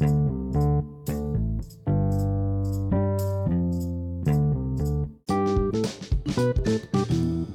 Thank you